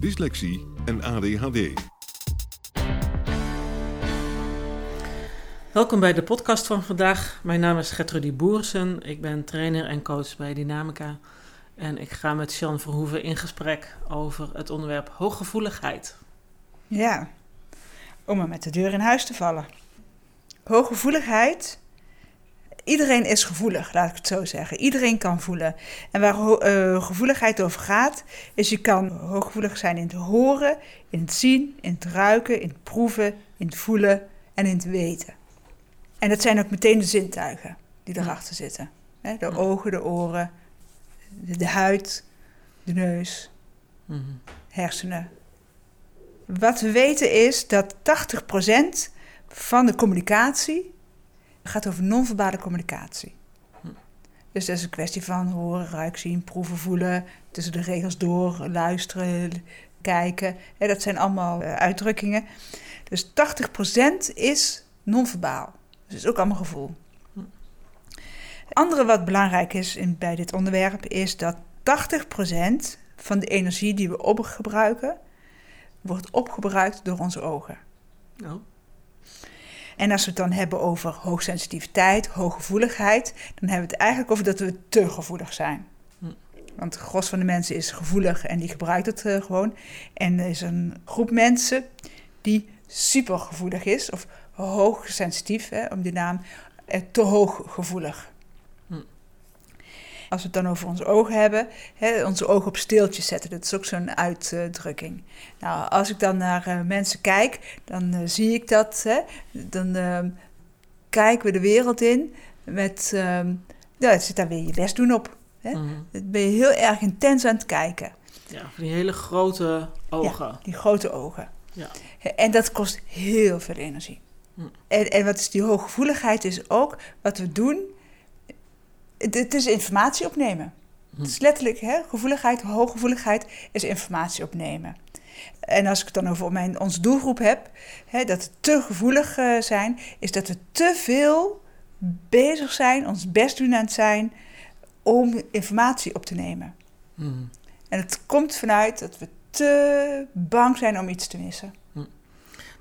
dyslexie en ADHD. Welkom bij de podcast van vandaag. Mijn naam is Gertrudie Boersen. Ik ben trainer en coach bij Dynamica. En ik ga met Jean Verhoeven in gesprek over het onderwerp hooggevoeligheid. Ja, om maar met de deur in huis te vallen. Hooggevoeligheid. Iedereen is gevoelig, laat ik het zo zeggen. Iedereen kan voelen. En waar eh, gevoeligheid over gaat, is je kan hooggevoelig zijn in het horen, in het zien, in het ruiken, in het proeven, in het voelen en in het weten. En dat zijn ook meteen de zintuigen die erachter zitten. Hè, De ogen, de oren, de, de huid, de neus, Mhm. hersenen. Wat we weten is dat 80% van de communicatie gaat over non-verbale communicatie. Dus dat is een kwestie van horen, ruiken, zien, proeven, voelen, tussen de regels door, luisteren, kijken. Dat zijn allemaal eh, uitdrukkingen. Dus 80% is non-verbaal. Dus het is ook allemaal gevoel. Het andere wat belangrijk is in, bij dit onderwerp is dat 80% van de energie die we opgebruiken, wordt opgebruikt door onze ogen. Oh. En als we het dan hebben over hoogsensitiviteit, hooggevoeligheid, dan hebben we het eigenlijk over dat we te gevoelig zijn. Hm. Want het gros van de mensen is gevoelig en die gebruikt het eh, gewoon. En er is een groep mensen die supergevoelig is, of hoogsensitief, hè, om die naam, eh, te hooggevoelig. Als we het dan over onze ogen hebben, hè, onze ogen op steeltjes zetten, dat is ook zo'n uitdrukking. Nou, als ik dan naar eh, mensen kijk, dan eh, zie ik dat. Hè, dan eh, kijken we de wereld in met. ehm ja, het zit daar weer je best doen op. Hè? Mhm. Dan ben je heel erg intens aan het kijken. Ja, die hele grote ogen. Die grote ogen. Ja. En dat kost heel veel energie. Hm. En, en wat is die hooggevoeligheid is ook wat we doen. Het, het is informatie opnemen. Hm. Het is letterlijk, hè, gevoeligheid, hooggevoeligheid is informatie opnemen. En als ik het dan over mijn, onze doelgroep heb, hè, dat we te gevoelig eh, zijn, is dat we te veel bezig zijn, ons best doen aan het zijn om informatie op te nemen. Mhm. En het komt vanuit dat we te bang zijn om iets te missen.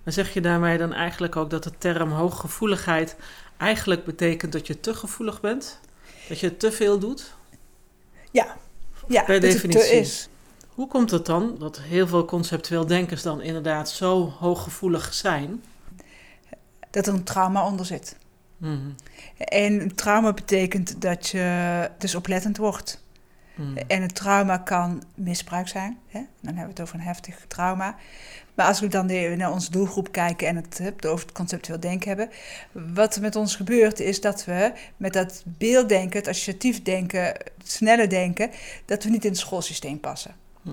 Maar zeg je daarmee dan eigenlijk ook dat de term hooggevoeligheid eigenlijk betekent dat je te gevoelig bent? Dat je te veel doet? Ja, ja Per definitie. is. Hoe komt het dan dat heel veel conceptueel denkers dan inderdaad zo hooggevoelig zijn? Dat er een trauma onder zit. Mhm. En trauma betekent dat je dus oplettend wordt. Mhm. En een trauma kan misbruik zijn. Hè? Dan hebben we het over een heftig trauma. Maar als we dan naar onze doelgroep kijken en het over het conceptueel denken hebben. Wat er met ons gebeurt is dat we met dat beelddenken, het associatief denken, het snelle denken, dat we niet in het schoolsysteem passen. Hm.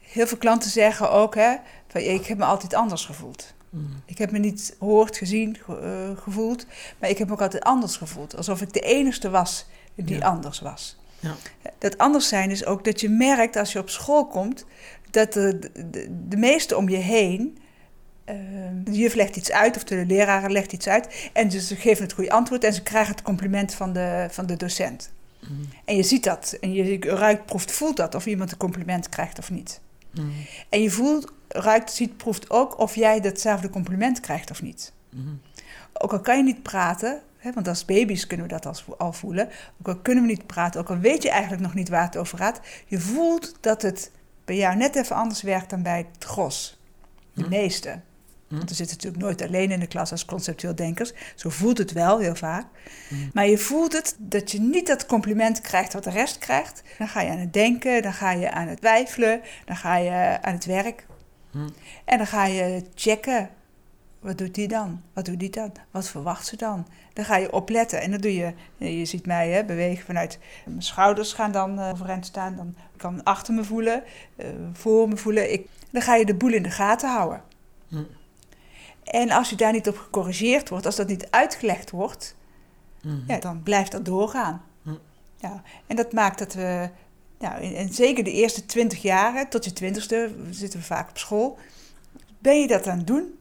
Heel veel klanten zeggen ook, hè, van, ik heb me altijd anders gevoeld. Mhm. Ik heb me niet gehoord, gezien, ge- eh, gevoeld, maar ik heb me ook altijd anders gevoeld. Alsof ik de enigste was die Ja. anders was. Ja. Dat anders zijn is ook dat je merkt als je op school komt, dat de, de, de meesten om je heen, eh, de juf legt iets uit of de leraar legt iets uit en dus ze geven het goede antwoord en ze krijgen het compliment van de, van de docent. Mhm. En je ziet dat en je ruikt, proeft, voelt dat of iemand een compliment krijgt of niet. Mhm. En je voelt, ruikt, ziet, proeft ook of jij datzelfde compliment krijgt of niet. Mhm. Ook al kan je niet praten, hè, want als baby's kunnen we dat als, al voelen. Ook al kunnen we niet praten, ook al weet je eigenlijk nog niet waar het over gaat. Je voelt dat het bij jou net even anders werkt dan bij het gros. De Hm. meeste. Hm. Want we zitten natuurlijk nooit alleen in de klas als conceptueel denkers. Zo voelt het wel heel vaak. Hm. Maar je voelt het dat je niet dat compliment krijgt wat de rest krijgt. Dan ga je aan het denken, dan ga je aan het twijfelen, dan ga je aan het werk. En dan ga je checken. Wat doet die dan? Wat doet die dan? Wat verwacht ze dan? Dan ga je opletten. En dan doe je, je ziet mij hè, bewegen vanuit mijn schouders gaan dan eh, overeind staan. Dan kan ik achter me voelen, eh, voor me voelen. Ik, dan ga je de boel in de gaten houden. Hm. En als je daar niet op gecorrigeerd wordt, als dat niet uitgelegd wordt, Mhm. ja, dan blijft dat doorgaan. Hm. Ja, en dat maakt dat we, nou, en zeker de eerste twintig jaren, tot je twintigste, zitten we vaak op school, ben je dat aan het doen.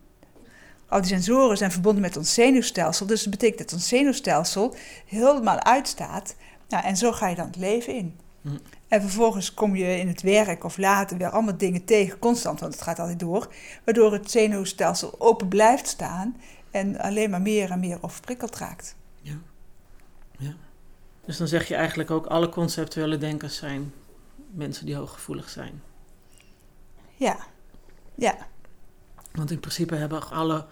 Al die sensoren zijn verbonden met ons zenuwstelsel, dus dat betekent dat ons zenuwstelsel helemaal uitstaat. Nou, en zo ga je dan het leven in. Hm. En vervolgens kom je in het werk of later weer allemaal dingen tegen, constant, want het gaat altijd door, waardoor het zenuwstelsel open blijft staan en alleen maar meer en meer overprikkeld raakt. Ja. ja. Dus dan zeg je eigenlijk ook alle conceptuele denkers zijn mensen die hooggevoelig zijn. Ja, ja, Want in principe hebben alle,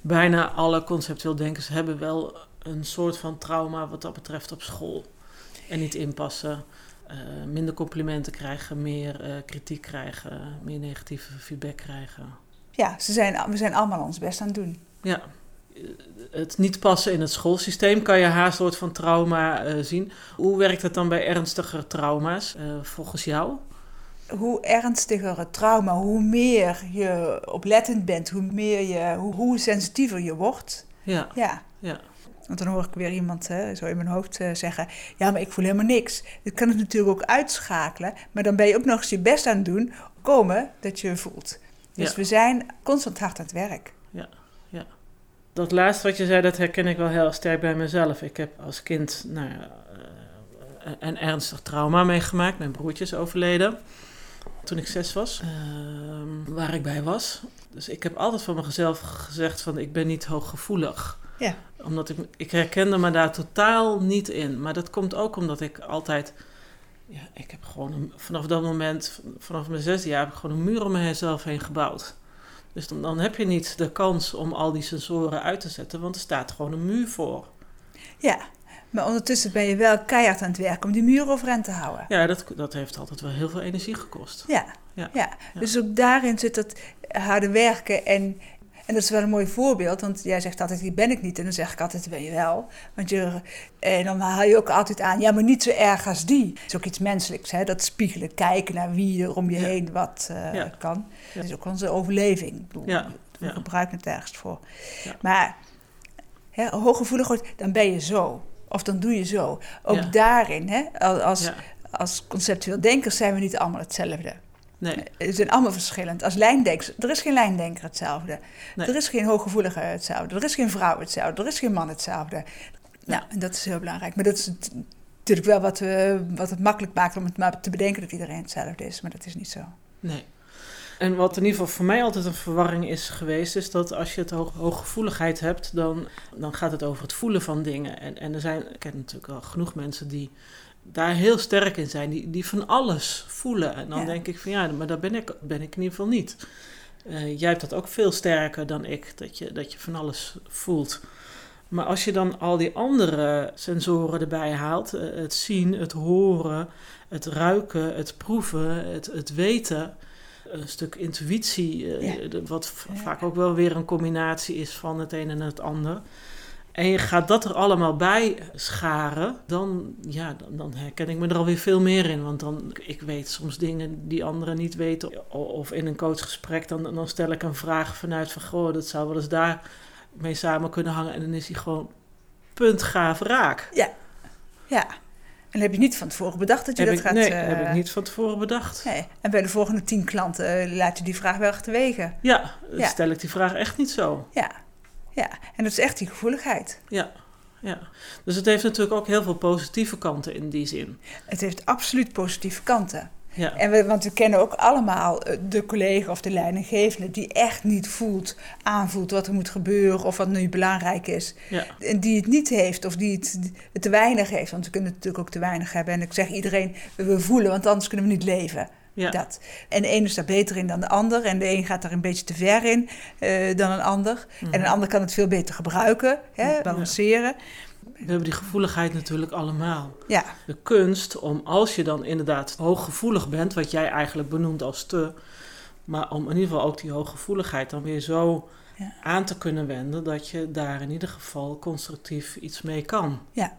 bijna alle conceptueel denkers hebben wel een soort van trauma wat dat betreft op school. En niet inpassen, eh, minder complimenten krijgen, meer eh, kritiek krijgen, meer negatieve feedback krijgen. ja ze zijn, we zijn allemaal ons best aan het doen. Ja, het niet passen in het schoolsysteem kan je haast soort van trauma eh, zien. Hoe werkt het dan bij ernstiger trauma's volgens jou? Hoe ernstiger het trauma, hoe meer je oplettend bent, hoe, meer je, hoe, hoe sensitiever je wordt. Ja, Ja, ja, want dan hoor ik weer iemand hè, zo in mijn hoofd eh, zeggen: Ja, maar ik voel helemaal niks. Dit kan het natuurlijk ook uitschakelen, maar dan ben je ook nog eens je best aan het doen, komen dat je voelt. Dus Ja. we zijn constant hard aan het werk. Dat laatste wat je zei, dat herken ik wel heel sterk bij mezelf. Ik heb als kind nou, ja, eh, een ernstig trauma meegemaakt. Mijn broertje is overleden toen ik zes was, ehm, waar ik bij was. Dus ik heb altijd van mezelf gezegd van ik ben niet hooggevoelig. Ja. Omdat ik, ik herkende me daar totaal niet in. Maar dat komt ook omdat ik altijd... Ja, ik heb gewoon een- vanaf dat moment, vanaf mijn zesde jaar, heb ik gewoon een muur om mezelf heen gebouwd. Dus dan, dan heb je niet de kans om al die sensoren uit te zetten, want er staat gewoon een muur voor. Ja, maar ondertussen ben je wel keihard aan het werk om die muur overeind te houden. Ja, dat, dat heeft altijd wel heel veel energie gekost. Ja, Ja. ja. dus ook daarin zit dat harde werken. En, en dat is wel een mooi voorbeeld, want jij zegt altijd, die ben ik niet. En dan zeg ik altijd, ben je wel. Want je, en dan haal je ook altijd aan, ja, maar niet zo erg als die. Het is ook iets menselijks, hè? dat spiegelen, kijken naar wie er om je Ja. heen wat eh, Ja. kan. Dat is ook onze overleving. Ik bedoel, Ja, We gebruiken het ergens voor. Ja. Maar hè, hooggevoelig wordt, dan ben je zo. Of dan doe je zo. Ook Ja. daarin, hè, als, als, Ja, als conceptueel denkers zijn we niet allemaal hetzelfde. nee, Ze zijn allemaal verschillend. Als lijndenkers, er is geen lijndenker hetzelfde. Nee. Er is geen hooggevoelige hetzelfde. Er is geen vrouw hetzelfde. Er is geen man hetzelfde. Nou, en dat is heel belangrijk. Maar dat is natuurlijk wel wat, we, wat het makkelijk maakt om het maar te bedenken dat iedereen hetzelfde is. Maar dat is niet zo. nee. En wat in ieder geval voor mij altijd een verwarring is geweest, is dat als je het hoog, hooggevoeligheid hebt, dan, dan gaat het over het voelen van dingen. En, en er zijn, ik ken natuurlijk wel genoeg mensen die daar heel sterk in zijn, die, die van alles voelen. En dan Ja. denk ik van ja, maar dat ben ik, ben ik in ieder geval niet. Eh, jij hebt dat ook veel sterker dan ik, dat je, dat je van alles voelt. Maar als je dan al die andere sensoren erbij haalt, eh, het zien, het horen, het ruiken, het proeven, het, het weten, een stuk intuïtie, eh, Ja. wat Ja. vaak ook wel weer een combinatie is van het een en het ander. En je gaat dat er allemaal bij scharen, dan, ja, dan, dan herken ik me er alweer veel meer in. Want dan, ik weet soms dingen die anderen niet weten. Of in een coachgesprek, dan, dan stel ik een vraag vanuit van... Goh, dat zou wel eens daar mee samen kunnen hangen. En dan is hij gewoon puntgaaf raak. Ja. En heb je niet van tevoren bedacht dat je Heb dat ik, gaat... nee, eh, heb ik niet van tevoren bedacht. nee. En bij de volgende tien klanten eh, laat je die vraag wel achterwege. Ja, Ja. stel ik die vraag echt niet zo. Ja. ja. En dat is echt die gevoeligheid. Ja, ja. Dus het heeft natuurlijk ook heel veel positieve kanten in die zin. Het heeft absoluut positieve kanten. Ja, En we, want we kennen ook allemaal eh, de collega of de leidinggevende die echt niet voelt, aanvoelt wat er moet gebeuren of wat nu belangrijk is. ja, En die het niet heeft of die het, het te weinig heeft. Want we kunnen het natuurlijk ook te weinig hebben. En ik zeg iedereen, we voelen, want anders kunnen we niet leven. Ja. Dat. En de ene is daar beter in dan de ander. En de een gaat daar een beetje te ver in eh, dan een ander. Mhm. En een ander kan het veel beter gebruiken, hè, balanceren. We hebben die gevoeligheid natuurlijk allemaal. Ja, De kunst om, als je dan inderdaad hooggevoelig bent, wat jij eigenlijk benoemt als te, maar om in ieder geval ook die hooggevoeligheid dan weer zo Ja. aan te kunnen wenden dat je daar in ieder geval constructief iets mee kan. ja.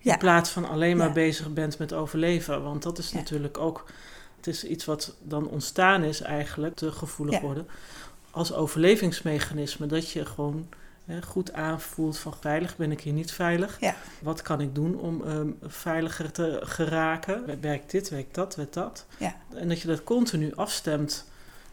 Ja. In plaats van alleen maar Ja. bezig bent met overleven. Want dat is natuurlijk ook, het is iets wat dan ontstaan is eigenlijk, te gevoelig worden, als overlevingsmechanisme. Dat je gewoon hè, goed aanvoelt van veilig, ben ik hier niet veilig? Ja. Wat kan ik doen om ehm, veiliger te geraken? Werkt dit, werkt dat, werkt dat? Ja. En dat je dat continu afstemt,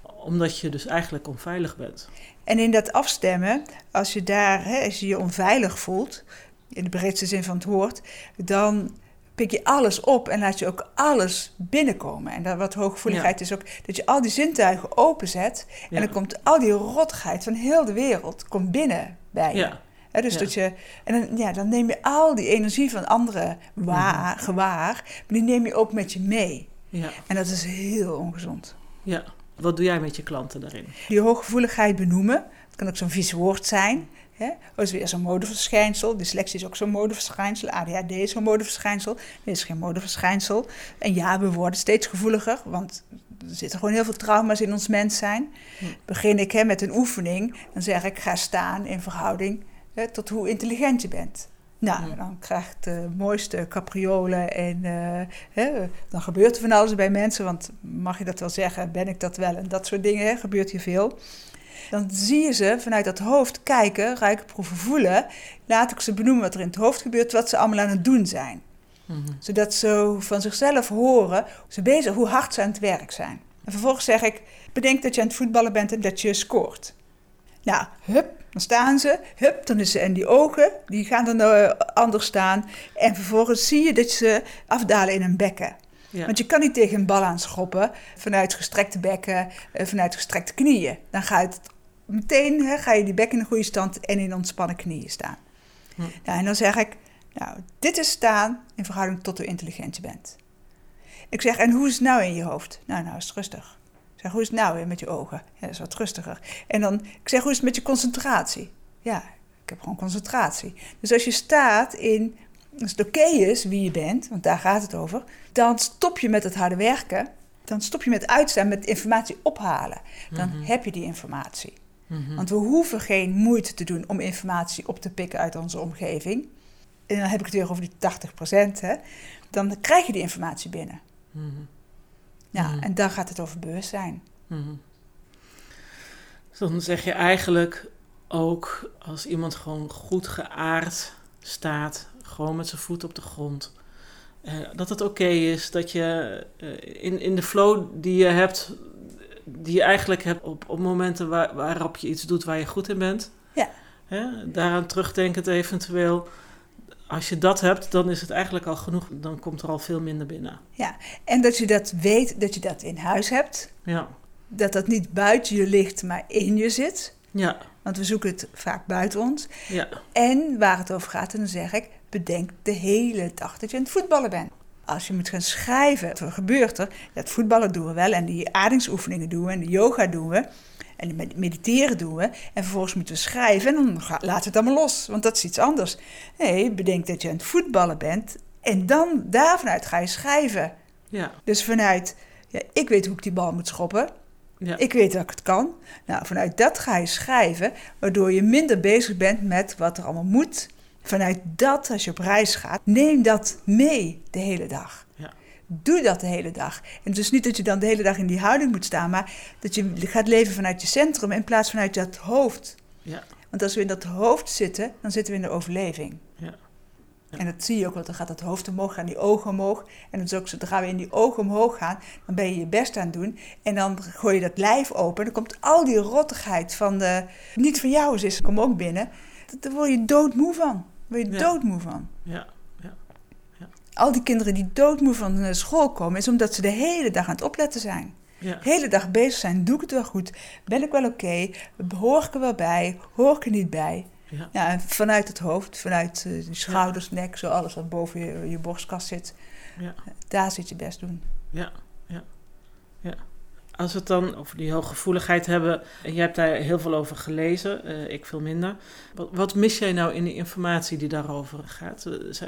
omdat je dus eigenlijk onveilig bent. En in dat afstemmen, als je daar, hè, als je je onveilig voelt, in de breedste zin van het woord, dan pik je alles op en laat je ook alles binnenkomen. En dat, wat hooggevoeligheid is ook dat je al die zintuigen openzet Ja. en dan komt al die rottigheid van heel de wereld komt binnen bij je. Ja, dus Ja. dat je, en dan, ja, dan neem je al die energie van anderen waar, gewaar, maar die neem je ook met je mee. ja, En dat is heel ongezond. ja. Wat doe jij met je klanten daarin? Die hooggevoeligheid benoemen, dat kan ook zo'n vies woord zijn. Hè? Dat is weer zo'n modeverschijnsel. Dyslexie is ook zo'n modeverschijnsel. ADHD is zo'n modeverschijnsel. Dit is geen modeverschijnsel. En ja, we worden steeds gevoeliger, want er zitten gewoon heel veel trauma's in ons mens zijn. Hm. Begin ik hè, met een oefening, dan zeg ik ga staan in verhouding hè, tot hoe intelligent je bent. Nou, Hm. dan krijg ik de mooiste capriolen en eh, hè, dan gebeurt er van alles bij mensen. Want mag je dat wel zeggen, ben ik dat wel? En dat soort dingen hè, gebeurt hier veel. Dan zie je ze vanuit dat hoofd kijken, ruiken, proeven, voelen. Laat ik ze benoemen wat er in het hoofd gebeurt, wat ze allemaal aan het doen zijn. Mhm. Zodat ze van zichzelf horen ze bezig, hoe hard ze aan het werk zijn. En vervolgens zeg ik, bedenk dat je aan het voetballen bent en dat je scoort. Nou, hup, dan staan ze. Hup, dan is ze en die ogen, die gaan dan eh, anders staan. En vervolgens zie je dat ze afdalen in een bekken. Ja. Want je kan niet tegen een bal aanschoppen vanuit gestrekte bekken, eh, vanuit gestrekte knieën. Dan ga je het meteen, hè, ga je die bek in een goede stand en in ontspannen knieën staan. Hm. Nou, en dan zeg ik, nou, dit is staan in verhouding tot hoe intelligent je bent. Ik zeg, en hoe is het nou in je hoofd? Nou, nou is het rustig. Ik zeg, hoe is het nou weer met je ogen? Ja, dat is wat rustiger. En dan, ik zeg, hoe is het met je concentratie? Ja, ik heb gewoon concentratie. Dus als je staat in, als het oké is wie je bent, want daar gaat het over, dan stop je met het harde werken. Dan stop je met uitstaan, met informatie ophalen. Dan Mhm. heb je die informatie. Mhm. Want we hoeven geen moeite te doen om informatie op te pikken uit onze omgeving. En dan heb ik het weer over die 80%. Hè? Dan krijg je die informatie binnen. Mhm. Ja, Mhm. En dan gaat het over bewustzijn. Dus dan zeg je eigenlijk ook als iemand gewoon goed geaard staat, gewoon met zijn voet op de grond, eh, dat het oké is dat je eh, in, in de flow die je hebt, die je eigenlijk hebt op, op momenten waar, waarop je iets doet waar je goed in bent. Ja. Hè, daaraan terugdenkend eventueel. Als je dat hebt, dan is het eigenlijk al genoeg. Dan komt er al veel minder binnen. En dat je dat weet, dat je dat in huis hebt. Ja, Dat dat niet buiten je ligt, maar in je zit. ja, Want we zoeken het vaak buiten ons. ja. En waar het over gaat, en dan zeg ik, bedenk de hele dag dat je aan het voetballen bent. Als je moet gaan schrijven, wat gebeurt er? Het voetballen doen we wel en die aardingsoefeningen doen we en de yoga doen we. En mediteren doen we. En vervolgens moeten we schrijven en dan we het allemaal los, want dat is iets anders. Nee, bedenk dat je aan het voetballen bent en dan daarvanuit ga je schrijven. ja. Dus vanuit, ja, ik weet hoe ik die bal moet schoppen. ja. Ik weet dat ik het kan. Nou, vanuit dat ga je schrijven, waardoor je minder bezig bent met wat er allemaal moet. Vanuit dat, als je op reis gaat, neem dat mee de hele dag. Ja. Doe dat de hele dag. En het is niet dat je dan de hele dag in die houding moet staan, maar dat je gaat leven vanuit je centrum in plaats van uit dat hoofd. Ja. Want als we in dat hoofd zitten, dan zitten we in de overleving. Ja. En dat zie je ook, want dan gaat het hoofd omhoog, gaan die ogen omhoog. En dat is ook zodra we in die ogen omhoog gaan, dan ben je je best aan het doen. En dan gooi je dat lijf open. En dan komt al die rottigheid van de, niet van jou is, komt ook binnen. Daar word je doodmoe van. Word je Ja. doodmoe van. ja. Al die kinderen die doodmoe van eh, school komen, is omdat ze de hele dag aan het opletten zijn. ja. De hele dag bezig zijn, doe ik het wel goed? Ben ik wel oké? Hoor ik er wel bij? Hoor ik er niet bij? ja. Ja, en vanuit het hoofd, vanuit eh, de schouders, nek, zo alles wat boven je, je borstkast zit. Ja. Daar zit je best doen. Ja, ja. Als we het dan over die hooggevoeligheid hebben, en jij hebt daar heel veel over gelezen, eh, ik veel minder. Wat, wat, mis jij nou in de informatie die daarover gaat? Eh,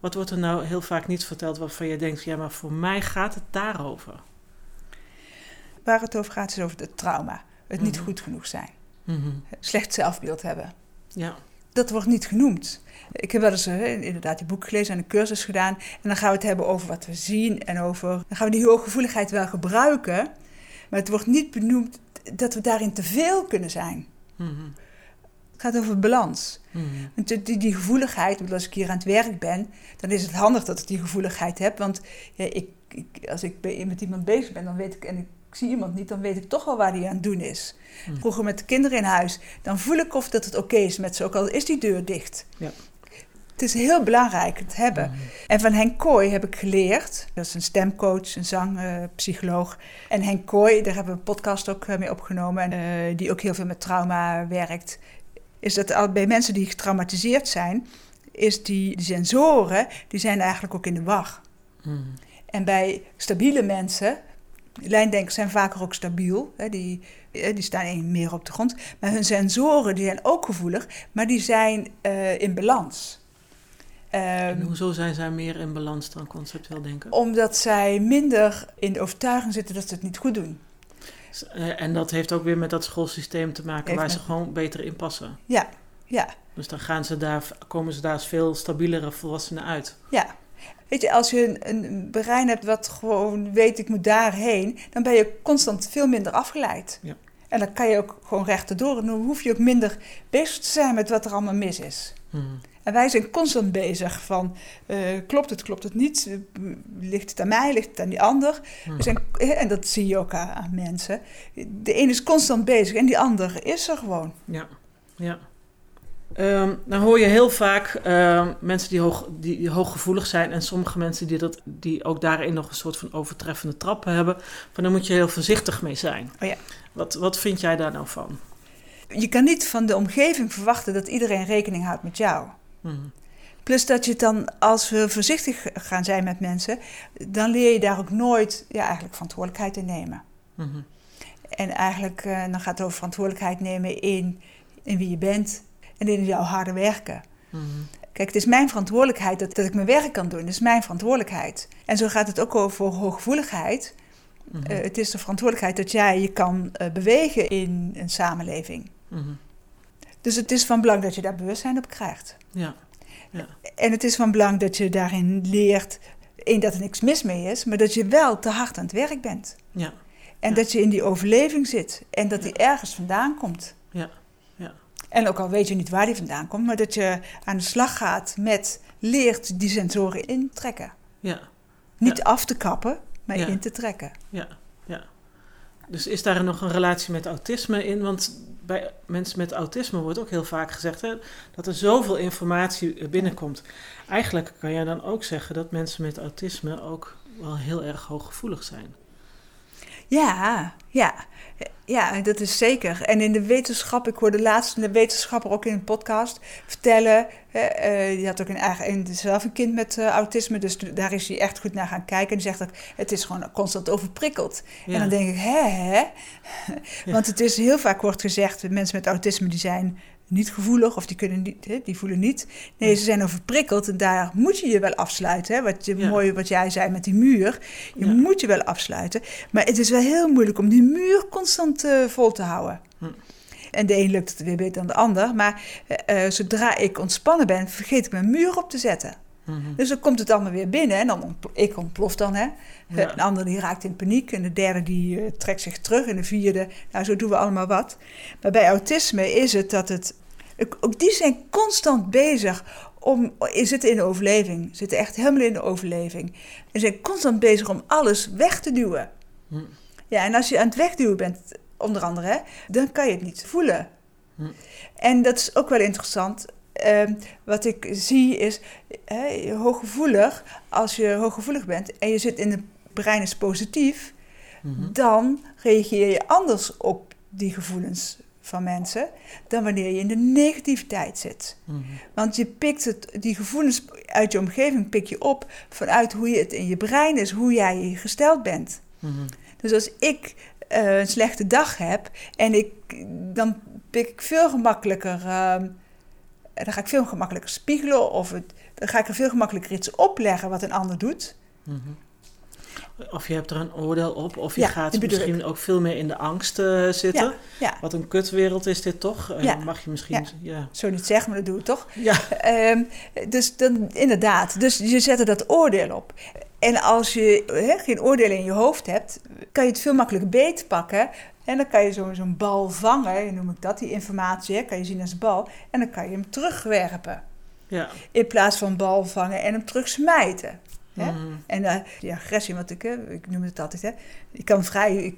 wat wordt er nou heel vaak niet verteld waarvan je denkt, ja, maar voor mij gaat het daarover? Waar het over gaat is over het trauma, het niet mhm. goed genoeg zijn, mm -hmm. slecht zelfbeeld hebben. Ja. Dat wordt niet genoemd. Ik heb wel eens uh, inderdaad die boek gelezen en een cursus gedaan. En dan gaan we het hebben over wat we zien en over. Dan gaan we die hooggevoeligheid wel gebruiken. Maar het wordt niet benoemd dat we daarin te veel kunnen zijn. Mm Het gaat over balans. Mm Want die, die, gevoeligheid, als ik hier aan het werk ben, dan is het handig dat ik die gevoeligheid heb. Want ja, ik, ik, als ik met iemand bezig ben, dan weet ik, en ik zie iemand niet, dan weet ik toch wel waar hij aan het doen is. Mm. Vroeger met de kinderen in huis, dan voel ik of dat het oké is met ze, ook al is die deur dicht. Ja. Het is heel belangrijk het hebben. Mhm. En van Henk Kooi heb ik geleerd. Dat is een stemcoach, een zangpsycholoog. en Henk Kooi, daar hebben we een podcast ook eh, mee opgenomen. Uh, die ook heel veel met trauma werkt. Is dat bij mensen die getraumatiseerd zijn, is die, die sensoren, die zijn eigenlijk ook in de war. Mm. En bij stabiele mensen, lijndenkers zijn vaker ook stabiel. Hè, die, eh, die staan meer op de grond. Maar hun sensoren die zijn ook gevoelig, maar die zijn uh, in balans. Um, hoezo zijn zij meer in balans dan conceptueel denken? Omdat zij minder in de overtuiging zitten dat ze het niet goed doen. Eh, en dat heeft ook weer met dat schoolsysteem te maken waar ze gewoon beter in passen. Ja, ja. Dus dan gaan ze daar, komen ze daar als veel stabielere volwassenen uit. Ja. Weet je, als je een, een brein hebt wat gewoon weet ik moet daarheen, dan ben je constant veel minder afgeleid. Ja. En dan kan je ook gewoon rechterdoor. En dan hoef je ook minder bezig te zijn met wat er allemaal mis is. Hmm. En wij zijn constant bezig van, uh, klopt het, klopt het niet? Ligt het aan mij, ligt het aan die ander? Hmm. We zijn, en dat zie je ook aan, mensen. De een is constant bezig en die ander is er gewoon. Ja, ja. Um, dan hoor je heel vaak uh, mensen die, hoog, die hooggevoelig zijn en sommige mensen die, dat, die ook daarin nog een soort van overtreffende trappen hebben. Van daar moet je heel voorzichtig mee zijn. Oh ja. wat, wat vind jij daar nou van? Je kan niet van de omgeving verwachten dat iedereen rekening houdt met jou. Hmm. Plus dat je dan, als we voorzichtig gaan zijn met mensen, dan leer je daar ook nooit ja, eigenlijk verantwoordelijkheid in nemen. Hmm. En eigenlijk uh, dan gaat het over verantwoordelijkheid nemen in, in wie je bent en in jouw harde werken. Hmm. Kijk, het is mijn verantwoordelijkheid dat, dat ik mijn werk kan doen. Het is mijn verantwoordelijkheid. En zo gaat het ook over hooggevoeligheid. Uh, het is de verantwoordelijkheid dat jij je kan uh, bewegen in een samenleving. Dus het is van belang dat je daar bewustzijn op krijgt. Ja. ja. En het is van belang dat je daarin leert, één, dat er niks mis mee is, maar dat je wel te hard aan het werk bent. Ja. En dat je in die overleving zit en dat die ergens vandaan komt. Ja. ja. En ook al weet je niet waar die vandaan komt, maar dat je aan de slag gaat met leert die sensoren intrekken. Ja. Niet af te kappen, maar in te trekken. Ja, ja. Dus is daar nog een relatie met autisme in? Want bij mensen met autisme wordt ook heel vaak gezegd hè, dat er zoveel informatie binnenkomt. Eigenlijk kan jij dan ook zeggen dat mensen met autisme ook wel heel erg hooggevoelig zijn. Ja, ja. Ja, dat is zeker. En in de wetenschap, ik hoorde laatst een wetenschapper ook in een podcast vertellen. Uh, die had ook een eigen, zelf een kind met uh, autisme, dus daar is hij echt goed naar gaan kijken. En die zegt ook, het is gewoon constant overprikkeld. En dan denk ik, hè, hè? Want het is heel vaak wordt gezegd, mensen met autisme die zijn niet gevoelig of die, kunnen niet, die voelen niet. Nee, ze zijn overprikkeld en daar moet je je wel afsluiten. Hè? Wat je, mooi wat jij zei met die muur. Je moet je wel afsluiten. Maar het is wel heel moeilijk om die muur constant uh, vol te houden. Hm. En de een lukt het weer beter dan de ander. Maar uh, zodra ik ontspannen ben, vergeet ik mijn muur op te zetten. Mhm. Dus dan komt het allemaal weer binnen en dan ik ontplof dan. Hè. Ja. Een ander die raakt in paniek en de derde die uh, trekt zich terug en de vierde, nou zo doen we allemaal wat. Maar bij autisme is het dat het, ook die zijn constant bezig om, zitten in de overleving, zitten echt helemaal in de overleving. En zijn constant bezig om alles weg te duwen. Hm. Ja, en als je aan het wegduwen bent, onder andere, hè, dan kan je het niet voelen. Hm. En dat is ook wel interessant. Ehm, wat ik zie is, hè, hooggevoelig, als je hooggevoelig bent en je zit in het brein is positief, mhm. dan reageer je anders op die gevoelens van mensen dan wanneer je in de negativiteit zit. Mhm. Want je pikt het, die gevoelens uit je omgeving pik je op vanuit hoe je het in je brein is, hoe jij gesteld bent. Mhm. Dus als ik eh, een slechte dag heb en ik, dan pik ik veel gemakkelijker, dan ga ik veel gemakkelijker spiegelen of het, dan ga ik er veel gemakkelijker iets opleggen wat een ander doet. Mhm. Of je hebt er een oordeel op, of je Ja, gaat misschien ook veel meer in de angst eh, zitten. Ja, ja, Wat een kutwereld is dit toch? Ja. Mag je misschien... Ja. zo niet zeggen, maar dat doe ik toch. Ja. Ehm, dus dan, inderdaad, dus je zet er dat oordeel op. En als je geen oordeel in je hoofd hebt, kan je het veel makkelijker beetpakken. En dan kan je zo- zo'n bal vangen, noem ik dat, die informatie, hè, kan je zien als bal. En dan kan je hem terugwerpen. Ja. In plaats van bal vangen en hem terugsmijten. Hè? Mhm. En eh, die agressie, wat ik, ik noem het altijd, hè, ik kan vrij, ik,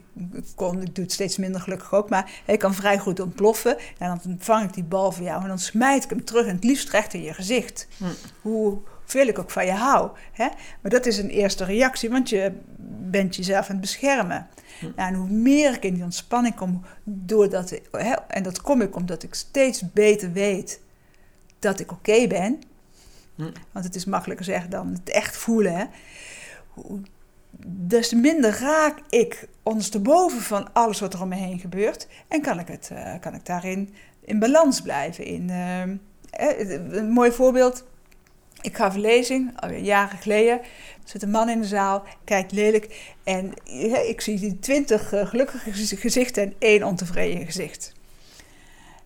kon, ik doe het steeds minder gelukkig ook, maar ik kan vrij goed ontploffen. En dan vang ik die bal van jou en dan smijt ik hem terug en het liefst recht in je gezicht. Hm. Hoeveel ik ook van je hou. Hè? Maar dat is een eerste reactie, want je bent jezelf aan het beschermen. Nou, en hoe meer ik in die ontspanning kom, doordat, hè, en dat kom ik omdat ik steeds beter weet dat ik oké ben. Hm. Want het is makkelijker zeggen dan het echt voelen. Hè? Hoe- Des te minder raak ik ondersteboven van alles wat er om me heen gebeurt. En kan ik, het, eh, kan ik daarin in balans blijven. In, eh, een mooi voorbeeld. Ik gaf een lezing, alweer jaren geleden. Zit een man in de zaal, kijkt lelijk. En ik zie die twintig eh, gelukkige gezi- gezichten en één ontevreden gezicht.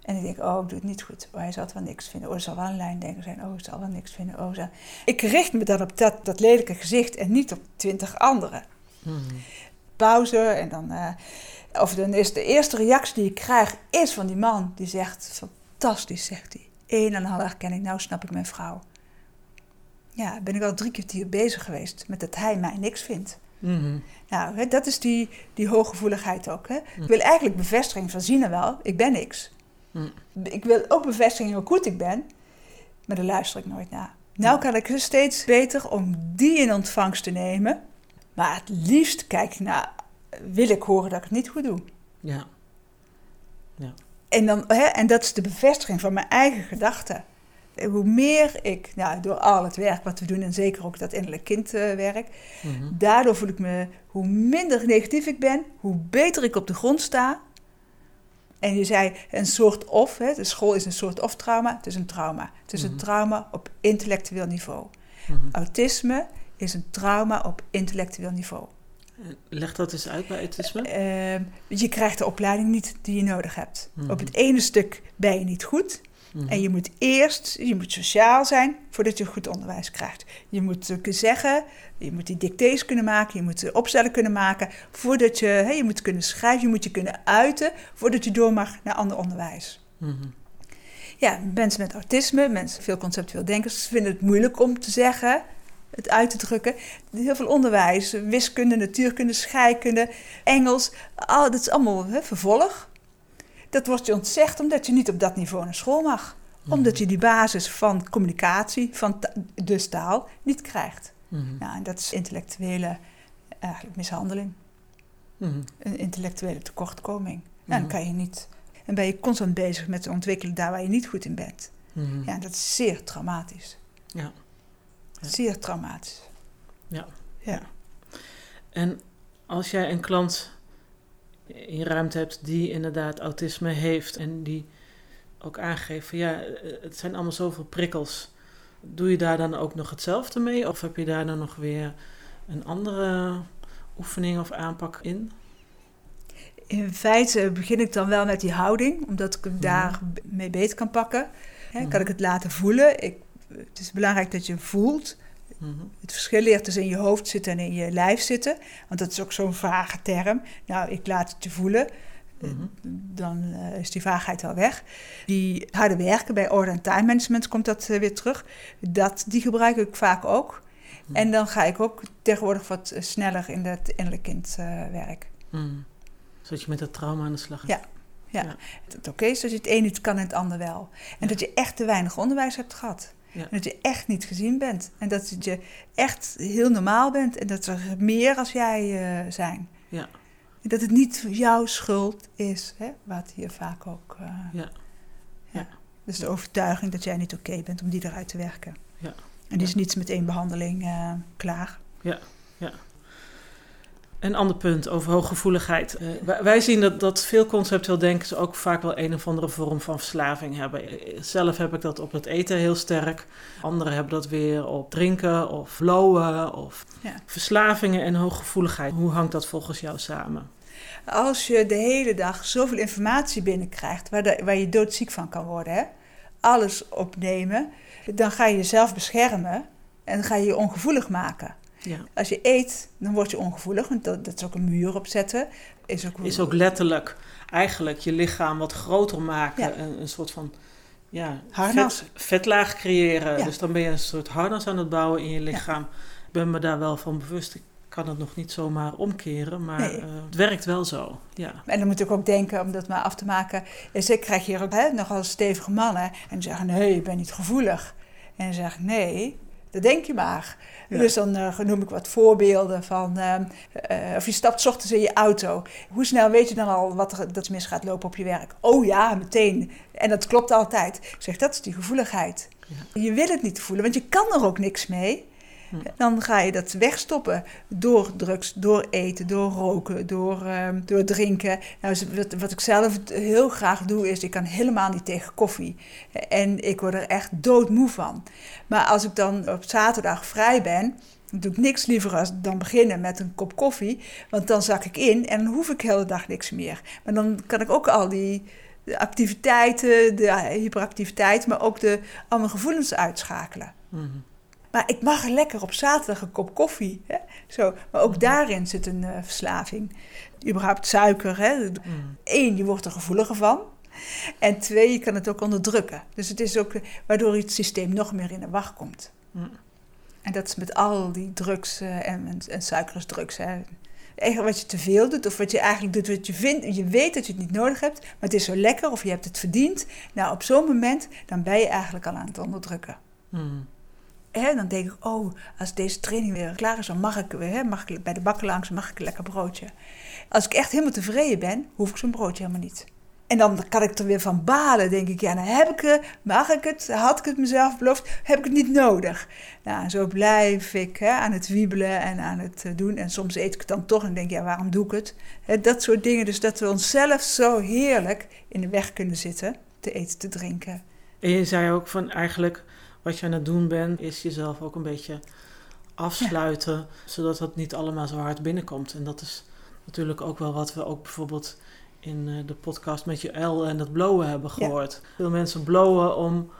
En ik denk, oh, ik doe het niet goed. Oh, hij zal het wel niks vinden. Oh, er zal wel een lijn denken zijn. Oh, hij zal wel niks vinden. Oh, zal... Ik richt me dan op dat, dat lelijke gezicht en niet op twintig anderen. Mhm. Pauze en dan... eh, of dan is de eerste reactie die ik krijg, is van die man. Die zegt, fantastisch, zegt hij. Eén en een half herkenning, nou snap ik mijn vrouw. Ja, ben ik al drie kwartier bezig geweest met dat hij mij niks vindt. Mhm. Nou, hè, dat is die, die hooggevoeligheid ook. Hè. Ik wil eigenlijk bevestiging van zien en wel, ik ben niks. Hm. Ik wil ook bevestiging hoe goed ik ben, maar daar luister ik nooit naar. Nou kan ik dus steeds beter om die in ontvangst te nemen. Maar het liefst kijk ik naar, wil ik horen dat ik het niet goed doe. Ja. En, dan, hè, en dat is de bevestiging van mijn eigen gedachten. Hoe meer ik, nou, door al het werk wat we doen en zeker ook dat innerlijk kindwerk, Mhm. daardoor voel ik me, hoe minder negatief ik ben, hoe beter ik op de grond sta. En je zei een soort of, hè, de school is een soort of trauma, het is een trauma. Het is een Mhm. trauma op intellectueel niveau. Mhm. Autisme is een trauma op intellectueel niveau. Leg dat eens uit bij autisme. Ehm, je krijgt de opleiding niet die je nodig hebt. Op het ene stuk ben je niet goed. Mhm. En je moet eerst, je moet sociaal zijn voordat je goed onderwijs krijgt. Je moet kunnen zeggen, je moet die dictées kunnen maken, je moet opstellen kunnen maken voordat je, hè, je moet kunnen schrijven, je moet je kunnen uiten voordat je door mag naar ander onderwijs. Mhm. Ja, mensen met autisme, mensen, veel conceptueel denkers, vinden het moeilijk om te zeggen, het uit te drukken. Heel veel onderwijs, wiskunde, natuurkunde, scheikunde, Engels, al, dat is allemaal hè, vervolg. Dat wordt je ontzegd omdat je niet op dat niveau naar school mag. Omdat je die basis van communicatie, van ta- dus taal, niet krijgt. Mhm. Nou, en dat is intellectuele eigenlijk mishandeling, Mhm. een intellectuele tekortkoming. Nou, dan Mhm. kan je niet. En ben je constant bezig met te ontwikkelen daar waar je niet goed in bent. Mhm. Ja, dat is zeer traumatisch. Ja. Ja. Zeer traumatisch. Ja. Ja. En als jij een klant in ruimte hebt die inderdaad autisme heeft en die ook aangeeft van ja, het zijn allemaal zoveel prikkels. Doe je daar dan ook nog hetzelfde mee? Of heb je daar dan nog weer een andere oefening of aanpak in? In feite begin ik dan wel met die houding, omdat ik hem daar mee beter kan pakken. Mhm. Kan ik het laten voelen? Ik, het is belangrijk dat je voelt. Mhm. Het verschil leert dus in je hoofd zitten en in je lijf zitten. Want dat is ook zo'n vage term. Nou, ik laat het je voelen. Mhm. Dan eh, is die vaagheid wel weg. Die harde werken bij orde en time management komt dat eh, weer terug. Dat, die gebruik ik vaak ook. Mhm. En dan ga ik ook tegenwoordig wat eh, sneller in het innerlijk kindwerk. Mhm. Zodat je met dat trauma aan de slag gaat. Ja. Dat het oké is dat je het een niet kan en het ander wel. En Ja. dat je echt te weinig onderwijs hebt gehad. Ja. En dat je echt niet gezien bent. En dat je echt heel normaal bent. En dat er meer als jij eh, zijn. Ja. En dat het niet jouw schuld is. Hè? Wat hier vaak ook... eh, Ja. Ja. Dus de overtuiging dat jij niet oké bent om die eruit te werken. Ja. En die is niet met één behandeling eh, klaar. Een ander punt over hooggevoeligheid. Uh, wij, zien dat, dat veel conceptueel denkers ook vaak wel een of andere vorm van verslaving hebben. Zelf heb ik dat op het eten heel sterk. Anderen hebben dat weer op drinken of blowen of ja. verslavingen en hooggevoeligheid. Hoe hangt dat volgens jou samen? Als je de hele dag zoveel informatie binnenkrijgt waar, de, waar je doodziek van kan worden, hè? alles opnemen, dan ga je jezelf beschermen en dan ga je je ongevoelig maken. Ja. Als je eet, dan word je ongevoelig, want dat, dat is ook een muur opzetten. Is ook, is ook letterlijk eigenlijk je lichaam wat groter maken, een, een, soort van ja, vet, vetlaag creëren. Dus dan ben je een soort harnas aan het bouwen in je lichaam. Ik ben me daar wel van bewust. Ik kan het nog niet zomaar omkeren, maar eh, het werkt wel zo. Ja. En dan moet ik ook denken, om dat maar af te maken, is ik krijg hier ook hè, nogal stevige mannen en die zeggen nee, ik ben niet gevoelig. En dan zeg ik nee, dat denk je maar. Dus dan uh, noem ik wat voorbeelden van, uh, uh, of je stapt ochtends in je auto. Hoe snel weet je dan al wat er dat mis gaat lopen op je werk? Oh ja, meteen. En dat klopt altijd. Ik zeg, dat is die gevoeligheid. Ja. Je wil het niet voelen, want je kan er ook niks mee. Dan ga je dat wegstoppen door drugs, door eten, door roken, door, uh, door drinken. Nou, wat, wat, ik zelf heel graag doe, is ik kan helemaal niet tegen koffie. En ik word er echt doodmoe van. Maar als ik dan op zaterdag vrij ben, doe ik niks liever dan beginnen met een kop koffie. Want dan zak ik in en dan hoef ik de hele dag niks meer. Maar dan kan ik ook al die de activiteiten, de hyperactiviteit, maar ook de, mijn gevoelens uitschakelen. Mm maar ik mag lekker op zaterdag een kop koffie. Hè? Zo. Maar ook daarin zit een uh, verslaving. Überhaupt suiker. Hè? Mm. Eén, je wordt er gevoeliger van. En twee, je kan het ook onderdrukken. Dus het is ook waardoor het systeem nog meer in de wacht komt. Mm. En dat is met al die drugs uh, en, en, en suiker is drugs. Hè? Eigenlijk wat je te veel doet, of wat je eigenlijk doet wat je vindt. Je weet dat je het niet nodig hebt, maar het is zo lekker of je hebt het verdiend. Nou, op zo'n moment, dan ben je eigenlijk al aan het onderdrukken. Mm hè, dan denk ik, oh, als deze training weer klaar is, dan mag ik, hè, mag ik bij de bakker langs, mag ik een lekker broodje. Als ik echt helemaal tevreden ben, hoef ik zo'n broodje helemaal niet. En dan kan ik er weer van balen, denk ik, ja, dan heb ik het, mag ik het, had ik het mezelf beloofd, heb ik het niet nodig. Nou, zo blijf ik hè, aan het wiebelen en aan het eh, doen. En soms eet ik het dan toch en denk, ja, waarom doe ik het? Hè, dat soort dingen, dus dat we onszelf zo heerlijk in de weg kunnen zitten, te eten, te drinken. En je zei ook van eigenlijk wat je aan het doen bent, is jezelf ook een beetje afsluiten, zodat het niet allemaal zo hard binnenkomt. En dat is natuurlijk ook wel wat we ook bijvoorbeeld in eh, de podcast met je L en dat blowen hebben gehoord. Veel mensen blowen om,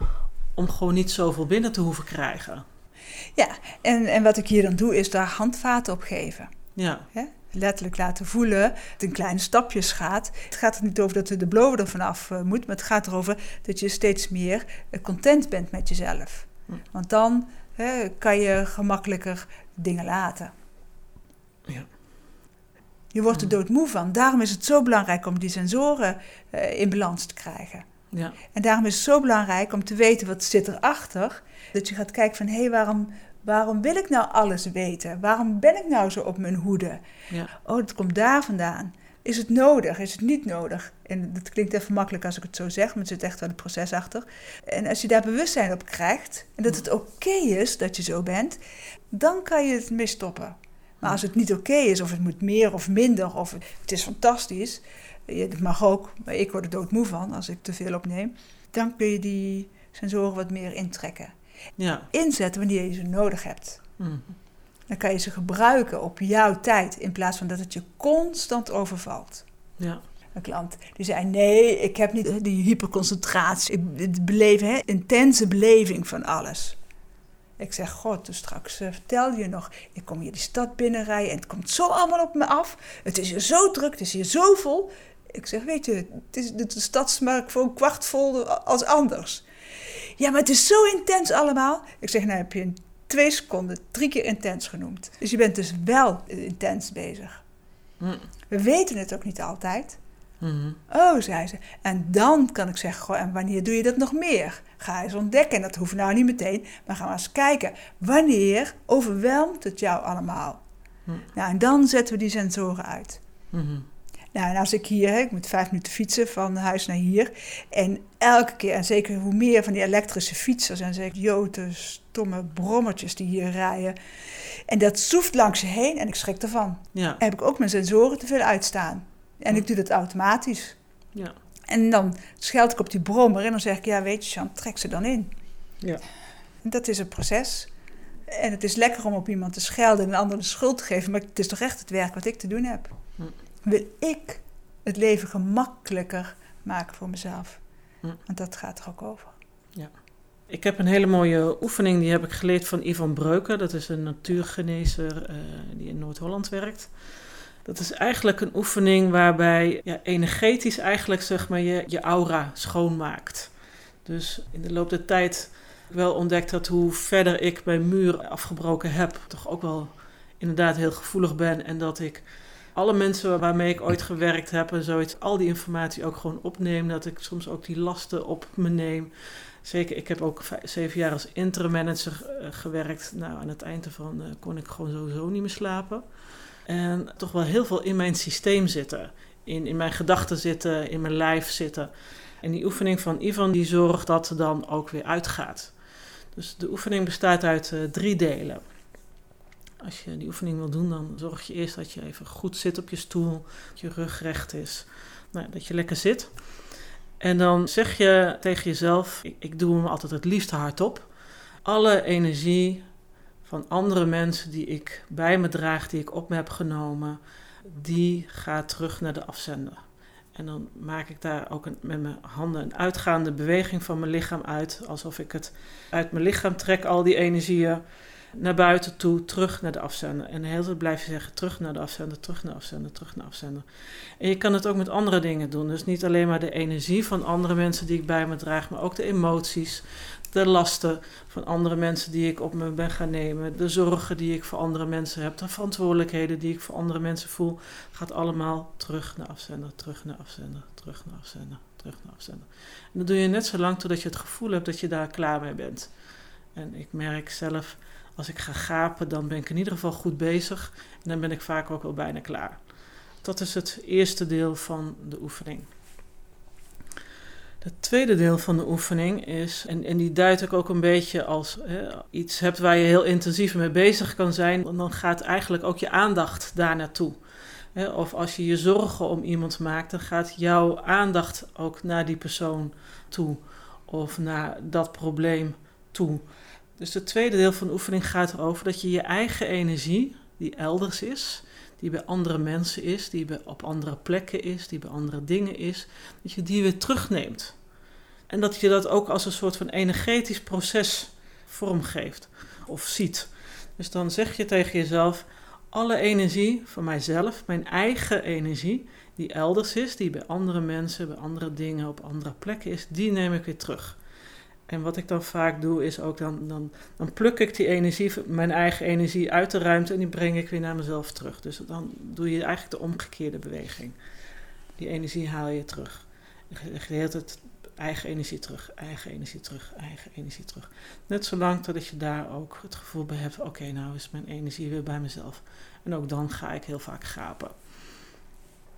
om gewoon niet zoveel binnen te hoeven krijgen. Ja, en, en wat ik hier dan doe, is daar handvaten op geven. Ja letterlijk laten voelen, het in kleine stapjes gaat. Het gaat er niet over dat de blower er vanaf uh, moet, maar het gaat erover dat je steeds meer uh, content bent met jezelf. Hm. Want dan hè, kan je gemakkelijker dingen laten. Ja. Je wordt er hm. doodmoe van. Daarom is het zo belangrijk om die sensoren uh, in balans te krijgen. Ja. En daarom is het zo belangrijk om te weten wat zit erachter. Dat je gaat kijken van, hé, hey, waarom, Waarom wil ik nou alles weten? Waarom ben ik nou zo op mijn hoede? Ja. Oh, dat komt daar vandaan. Is het nodig? Is het niet nodig? En dat klinkt even makkelijk als ik het zo zeg, maar er zit echt wel een proces achter. En als je daar bewustzijn op krijgt en dat het oké is dat je zo bent, dan kan je het mee stoppen. Maar als het niet oké is, of het moet meer of minder, of het is fantastisch, het mag ook, maar ik word er doodmoe van als ik te veel opneem, dan kun je die sensoren wat meer intrekken ja. inzetten wanneer je ze nodig hebt. Mhm. Dan kan je ze gebruiken op jouw tijd in plaats van dat het je constant overvalt. Ja. Een klant die zei: Nee, ik heb niet die hyperconcentratie. Ik beleef hè, intense beleving van alles. Ik zeg: God, dus straks uh, vertel je nog. Ik kom hier die stad binnenrijden en het komt zo allemaal op me af. Het is hier zo druk, het is hier zo vol. Ik zeg: Weet je, het is, de stad smaakt voor een kwart vol als anders. Ja, maar het is zo intens allemaal. Ik zeg, nou heb je in twee seconden drie keer intens genoemd. Dus je bent dus wel intens bezig. Mm. We weten het ook niet altijd. Mm-hmm. Oh, zei ze. En dan kan ik zeggen, goh, en wanneer doe je dat nog meer? Ga eens ontdekken. En dat hoeft nou niet meteen, maar ga maar eens kijken. Wanneer overweldigt het jou allemaal? Mm. Nou, en dan zetten we die sensoren uit. Mm-hmm. Nou, en als ik hier, ik moet vijf minuten fietsen van huis naar hier. En elke keer, en zeker hoe meer van die elektrische fietsers en zeker joten, stomme brommertjes die hier rijden. En dat soeft langs je heen en ik schrik ervan. Ja. heb ik ook mijn sensoren te veel uitstaan. En ik doe dat automatisch. Ja. En dan scheld ik op die brommer en dan zeg ik, ja weet je Jean, trek ze dan in. Ja. En dat is een proces. En het is lekker om op iemand te schelden en een ander de schuld te geven, maar het is toch echt het werk wat ik te doen heb. Hm. Wil ik het leven gemakkelijker maken voor mezelf? Hm. Want dat gaat er ook over. Ik heb een hele mooie oefening, die heb ik geleerd van Ivan Breuker. Dat is een natuurgenezer eh, die in Noord-Holland werkt. Dat is eigenlijk een oefening waarbij ja, energetisch eigenlijk zeg maar, je, je aura schoonmaakt. Dus in de loop der tijd heb ik wel ontdekt dat hoe verder ik mijn muur afgebroken heb, toch ook wel inderdaad heel gevoelig ben. En dat ik alle mensen waarmee ik ooit gewerkt heb en zoiets, al die informatie ook gewoon opneem. Dat ik soms ook die lasten op me neem. Zeker, ik heb ook zeven jaar als interim manager eh, gewerkt. Nou, aan het eind ervan eh, kon ik gewoon sowieso niet meer slapen. En toch wel heel veel in mijn systeem zitten. In, in mijn gedachten zitten, in mijn lijf zitten. En die oefening van Ivan die zorgt dat er dan ook weer uitgaat. Dus de oefening bestaat uit eh, drie delen. Als je die oefening wil doen, dan zorg je eerst dat je even goed zit op je stoel. Dat je rug recht is. Nou, dat je lekker zit. En dan zeg je tegen jezelf, ik, doe hem altijd het liefst hardop. Alle energie van andere mensen die ik bij me draag, die ik op me heb genomen, die gaat terug naar de afzender. En dan maak ik daar ook een, met mijn handen een uitgaande beweging van mijn lichaam uit. Alsof ik het uit mijn lichaam trek, al die energieën naar buiten toe, terug naar de afzender. En de hele tijd blijf je zeggen, terug naar de afzender, terug naar de afzender, terug naar de afzender. En je kan het ook met andere dingen doen. Dus niet alleen maar de energie van andere mensen die ik bij me draag, maar ook de emoties, de lasten van andere mensen die ik op me ben gaan nemen, de zorgen die ik voor andere mensen heb, de verantwoordelijkheden die ik voor andere mensen voel, gaat allemaal terug naar afzender, terug naar afzender, terug naar afzender, terug naar afzender. En dat doe je net zo lang totdat je het gevoel hebt dat je daar klaar mee bent. En ik merk zelf, als ik ga gapen, dan ben ik in ieder geval goed bezig en dan ben ik vaak ook wel bijna klaar. Dat is het eerste deel van de oefening. Het tweede deel van de oefening is, en, en die duid ik ook een beetje als hè, iets hebt waar je heel intensief mee bezig kan zijn, dan gaat eigenlijk ook je aandacht daar naartoe. Of als je je zorgen om iemand maakt, dan gaat jouw aandacht ook naar die persoon toe of naar dat probleem toe. Dus het tweede deel van de oefening gaat erover dat je je eigen energie, die elders is, die bij andere mensen is, die bij, op andere plekken is, die bij andere dingen is, dat je die weer terugneemt. En dat je dat ook als een soort van energetisch proces vormgeeft of ziet. Dus dan zeg je tegen jezelf: alle energie van mijzelf, mijn eigen energie, die elders is, die bij andere mensen, bij andere dingen, op andere plekken is, die neem ik weer terug. En wat ik dan vaak doe, is ook dan, dan, dan pluk ik die energie, mijn eigen energie uit de ruimte en die breng ik weer naar mezelf terug. Dus dan doe je eigenlijk de omgekeerde beweging. Die energie haal je terug. Je hele tijd eigen energie terug, eigen energie terug, eigen energie terug. Net zolang totdat je daar ook het gevoel bij hebt, oké, nou is mijn energie weer bij mezelf. En ook dan ga ik heel vaak gapen.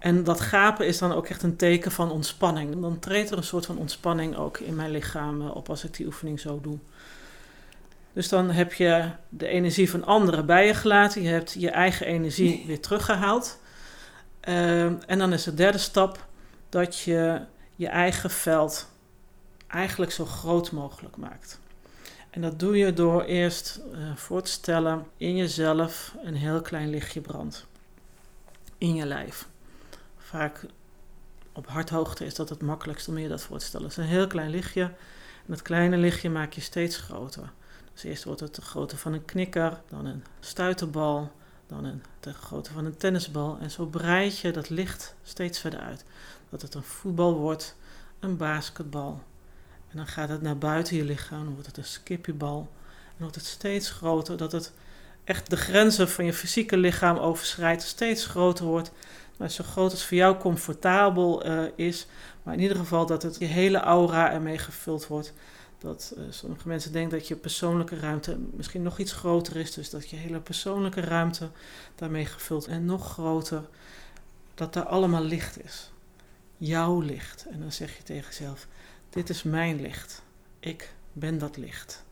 En dat gapen is dan ook echt een teken van ontspanning. Dan treedt er een soort van ontspanning ook in mijn lichaam eh, op als ik die oefening zo doe. Dus dan heb je de energie van anderen bij je gelaten. Je hebt je eigen energie weer teruggehaald. Uh, en dan is de derde stap dat je je eigen veld eigenlijk zo groot mogelijk maakt. En dat doe je door eerst uh, voor te stellen in jezelf een heel klein lichtje brandt. In je lijf. Vaak op harthoogte is dat het makkelijkst om je dat voor te stellen. Het is een heel klein lichtje. En dat kleine lichtje maak je steeds groter. Dus eerst wordt het de grootte van een knikker, dan een stuiterbal, dan een, de grootte van een tennisbal. En zo breid je dat licht steeds verder uit. Dat het een voetbal wordt, een basketbal. En dan gaat het naar buiten je lichaam, dan wordt het een skippiebal. En wordt het steeds groter, dat het echt de grenzen van je fysieke lichaam overschrijdt, steeds groter wordt. Maar zo groot als voor jou comfortabel uh, is. Maar in ieder geval dat het je hele aura ermee gevuld wordt. Dat uh, sommige mensen denken dat je persoonlijke ruimte misschien nog iets groter is. Dus dat je hele persoonlijke ruimte daarmee gevuld en nog groter. dat daar allemaal licht is. Jouw licht. En dan zeg je tegen jezelf: Dit is mijn licht. Ik ben dat licht.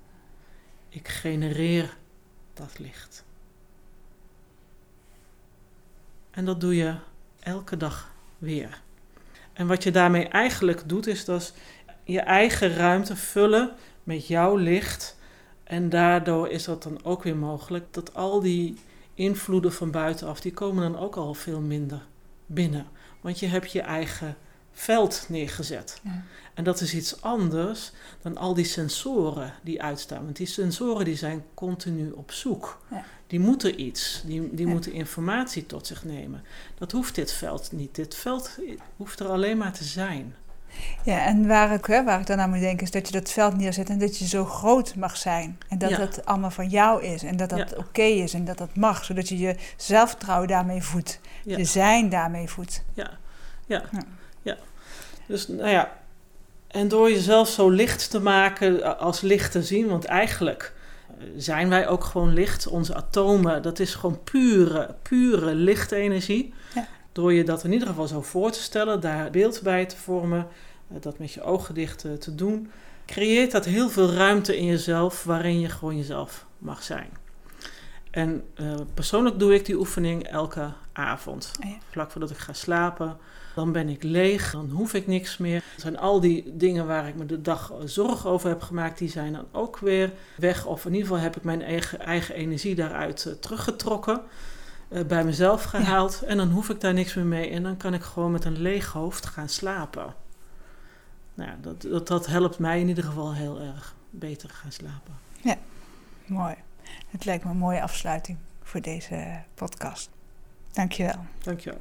Ik genereer dat licht. En dat doe je elke dag weer. En wat je daarmee eigenlijk doet, is dat je eigen ruimte vullen met jouw licht. En daardoor is dat dan ook weer mogelijk dat al die invloeden van buitenaf, die komen dan ook al veel minder binnen. Want je hebt je eigen veld neergezet. Ja. En dat is iets anders dan al die sensoren die uitstaan. Want die sensoren die zijn continu op zoek. Ja. Die moeten iets, die, die moeten informatie tot zich nemen. Dat hoeft dit veld niet. Dit veld hoeft er alleen maar te zijn. Ja, en waar ik, hè, waar ik dan aan moet denken is dat je dat veld neerzet en dat je zo groot mag zijn. En dat het allemaal van jou is en dat dat oké is en dat dat mag. Zodat je je zelfvertrouwen daarmee voedt, je zijn daarmee voedt. Ja, ja. Dus nou ja, en door jezelf zo licht te maken, als licht te zien, want eigenlijk eh, zijn wij ook gewoon licht. Onze atomen, dat is gewoon pure, pure lichtenergie. Ja. Door je dat in ieder geval zo voor te stellen, daar beeld bij te vormen, eh, dat met je ogen dicht eh, te doen, creëert dat heel veel ruimte in jezelf waarin je gewoon jezelf mag zijn. En persoonlijk doe ik die oefening elke avond, oh vlak voordat ik ga slapen. Dan ben ik leeg, dan hoef ik niks meer. Er zijn al die dingen waar ik me de dag zorgen over heb gemaakt, die zijn dan ook weer weg. Of in ieder geval heb ik mijn eigen, eigen energie daaruit uh, teruggetrokken. Uh, bij mezelf gehaald. En dan hoef ik daar niks meer mee. En dan kan ik gewoon met een leeg hoofd gaan slapen. Nou dat, dat, dat helpt mij in ieder geval heel erg beter gaan slapen. Ja, mooi. Het lijkt me een mooie afsluiting voor deze podcast. Dankjewel. Dankjewel.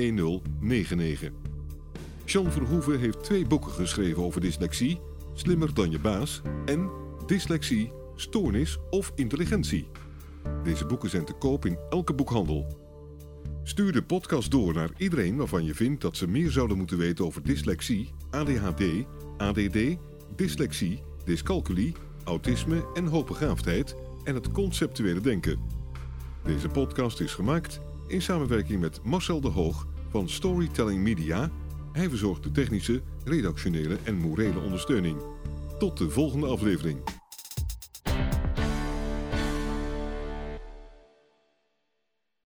1099. Jean Verhoeven heeft twee boeken geschreven over dyslexie: Slimmer dan je baas en Dyslexie, Stoornis of Intelligentie. Deze boeken zijn te koop in elke boekhandel. Stuur de podcast door naar iedereen waarvan je vindt dat ze meer zouden moeten weten over dyslexie, ADHD, ADD, dyslexie, dyscalculie, autisme en hoogbegaafdheid en het conceptuele denken. Deze podcast is gemaakt in samenwerking met Marcel de Hoog van Storytelling Media. Hij verzorgt de technische, redactionele en morele ondersteuning. Tot de volgende aflevering.